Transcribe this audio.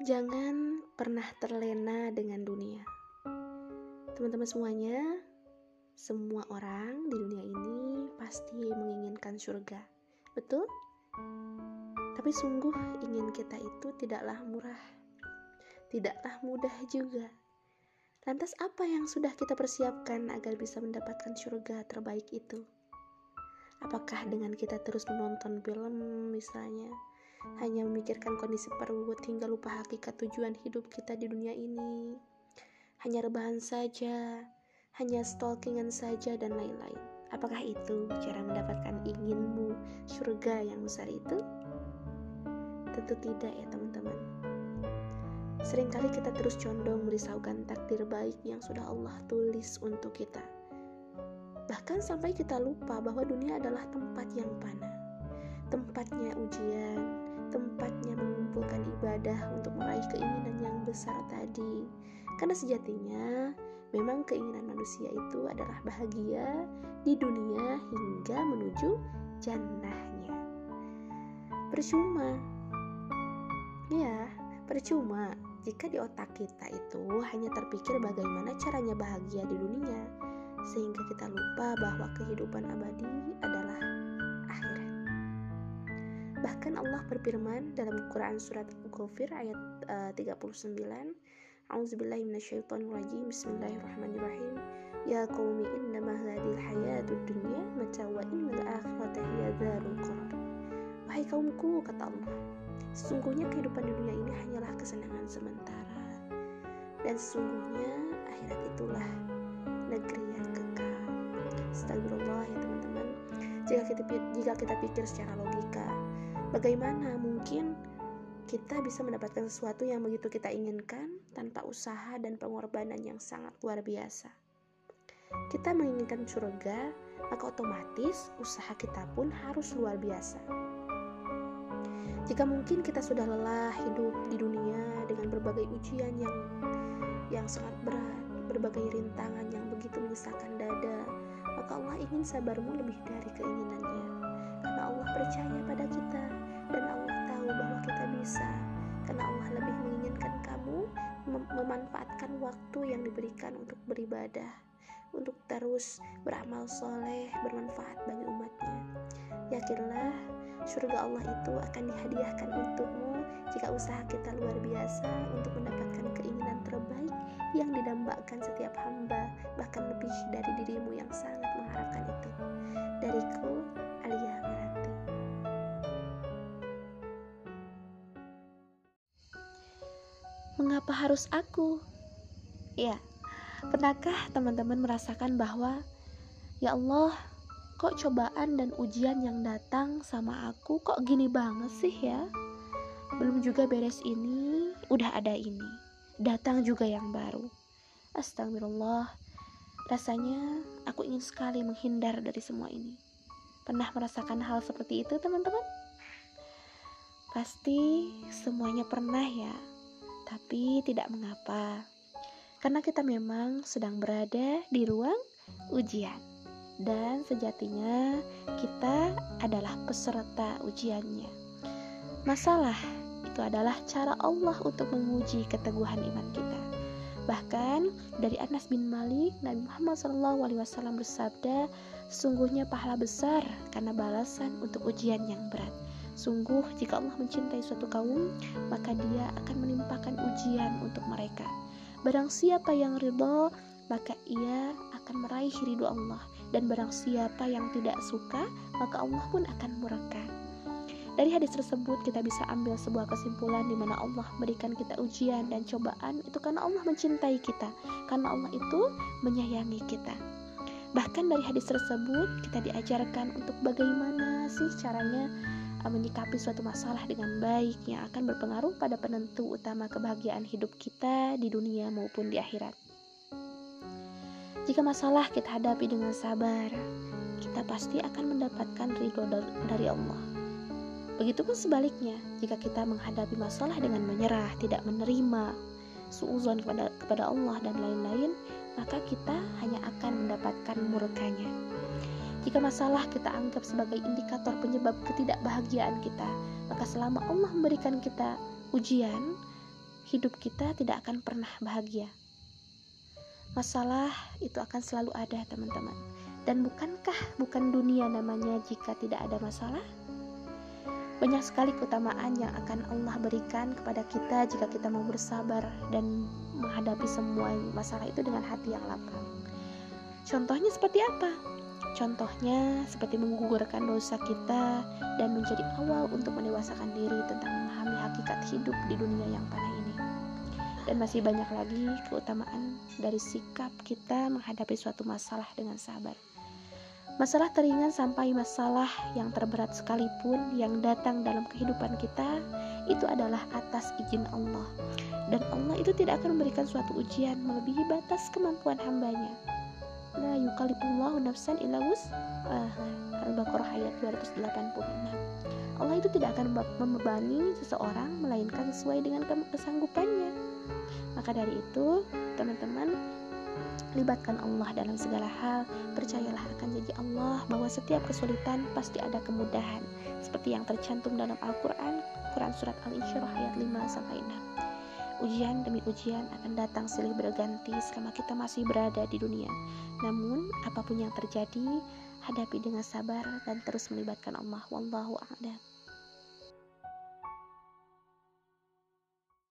Jangan pernah terlena dengan dunia. Teman-teman semuanya, semua orang di dunia ini pasti menginginkan surga. Betul? Tapi sungguh ingin kita itu tidaklah murah. Tidaklah mudah juga. Lantas apa yang sudah kita persiapkan agar bisa mendapatkan surga terbaik itu? Apakah dengan kita terus menonton film misalnya, hanya memikirkan kondisi perut hingga lupa hakikat tujuan hidup kita di dunia ini. Hanya rebahan saja, hanya stalkingan saja dan lain-lain. Apakah itu cara mendapatkan inginmu surga yang besar itu? Tentu tidak ya teman-teman. Seringkali kita terus condong merisaukan takdir baik yang sudah Allah tulis untuk kita. Bahkan sampai kita lupa bahwa dunia adalah tempat yang panah, tempatnya ujian, tempatnya mengumpulkan ibadah untuk meraih keinginan yang besar tadi. Karena sejatinya memang keinginan manusia itu adalah bahagia di dunia hingga menuju jannahnya. Percuma. Ya, percuma jika di otak kita itu hanya terpikir bagaimana caranya bahagia di dunia sehingga kita lupa bahwa kehidupan abadi adalah Bahkan Allah berfirman dalam Quran surat Ghafir ayat uh, 39, A'udzubillahi minasyaitonirrajim. Bismillahirrahmanirrahim. Ya qaumi innama hadhil hayatud dunya mata wa innal akhirata hiya dzarul qarar. Wahai kaumku, kata Allah, sesungguhnya kehidupan dunia ini hanyalah kesenangan sementara. Dan sesungguhnya akhirat itulah negeri yang kekal. Astagfirullah ya teman-teman. Jika kita jika kita pikir secara logika, Bagaimana mungkin kita bisa mendapatkan sesuatu yang begitu kita inginkan tanpa usaha dan pengorbanan yang sangat luar biasa? Kita menginginkan surga, maka otomatis usaha kita pun harus luar biasa. Jika mungkin kita sudah lelah hidup di dunia dengan berbagai ujian yang yang sangat berat, berbagai rintangan yang begitu menyusahkan dada, maka Allah ingin sabarmu lebih dari keinginannya. Karena Allah percaya pada kita dan Allah tahu bahwa kita bisa. Karena Allah lebih menginginkan kamu mem memanfaatkan waktu yang diberikan untuk beribadah untuk terus beramal soleh bermanfaat bagi umatnya. Yakinlah surga Allah itu akan dihadiahkan untukmu jika usaha kita luar biasa untuk mendapatkan keinginan terbaik yang didambakan setiap hamba bahkan lebih dari dirimu yang sangat Mengapa harus aku? Ya, pernahkah teman-teman merasakan bahwa ya Allah, kok cobaan dan ujian yang datang sama aku kok gini banget sih ya? Belum juga beres ini, udah ada ini. Datang juga yang baru. Astagfirullah. Rasanya aku ingin sekali menghindar dari semua ini. Pernah merasakan hal seperti itu, teman-teman? Pasti semuanya pernah ya tapi tidak mengapa, karena kita memang sedang berada di ruang ujian, dan sejatinya kita adalah peserta ujiannya. Masalah itu adalah cara Allah untuk menguji keteguhan iman kita. Bahkan dari Anas bin Malik, Nabi Muhammad SAW bersabda, sungguhnya pahala besar karena balasan untuk ujian yang berat. Sungguh, jika Allah mencintai suatu kaum, maka Dia akan menimpakan ujian untuk mereka. Barang siapa yang ridho, maka ia akan meraih ridho Allah. Dan barang siapa yang tidak suka, maka Allah pun akan murka. Dari hadis tersebut kita bisa ambil sebuah kesimpulan di mana Allah memberikan kita ujian dan cobaan itu karena Allah mencintai kita, karena Allah itu menyayangi kita. Bahkan dari hadis tersebut kita diajarkan untuk bagaimana sih caranya menyikapi suatu masalah dengan baik yang akan berpengaruh pada penentu utama kebahagiaan hidup kita di dunia maupun di akhirat. Jika masalah kita hadapi dengan sabar, kita pasti akan mendapatkan ridho dari Allah. Begitupun sebaliknya, jika kita menghadapi masalah dengan menyerah, tidak menerima, suuzon kepada, kepada Allah dan lain-lain, maka kita hanya akan mendapatkan murkanya. Jika masalah kita anggap sebagai indikator penyebab ketidakbahagiaan kita, maka selama Allah memberikan kita ujian, hidup kita tidak akan pernah bahagia. Masalah itu akan selalu ada, teman-teman. Dan bukankah bukan dunia namanya jika tidak ada masalah? Banyak sekali keutamaan yang akan Allah berikan kepada kita jika kita mau bersabar dan menghadapi semua masalah itu dengan hati yang lapang. Contohnya seperti apa? Contohnya seperti menggugurkan dosa kita dan menjadi awal untuk mendewasakan diri tentang memahami hakikat hidup di dunia yang panah ini. Dan masih banyak lagi keutamaan dari sikap kita menghadapi suatu masalah dengan sabar. Masalah teringan sampai masalah yang terberat sekalipun yang datang dalam kehidupan kita itu adalah atas izin Allah. Dan Allah itu tidak akan memberikan suatu ujian melebihi batas kemampuan hambanya la yukalifullahu nafsan illa Al-Baqarah ayat 286 Allah itu tidak akan membebani seseorang melainkan sesuai dengan kesanggupannya. Maka dari itu teman-teman libatkan Allah dalam segala hal. Percayalah akan janji Allah bahwa setiap kesulitan pasti ada kemudahan seperti yang tercantum dalam Al-Quran Quran Surat Al-Insyirah ayat 5 sampai 6 Ujian demi ujian akan datang silih berganti selama kita masih berada di dunia. Namun, apa pun yang terjadi, hadapi dengan sabar dan terus melibatkan Allah. Wallahu a'lam.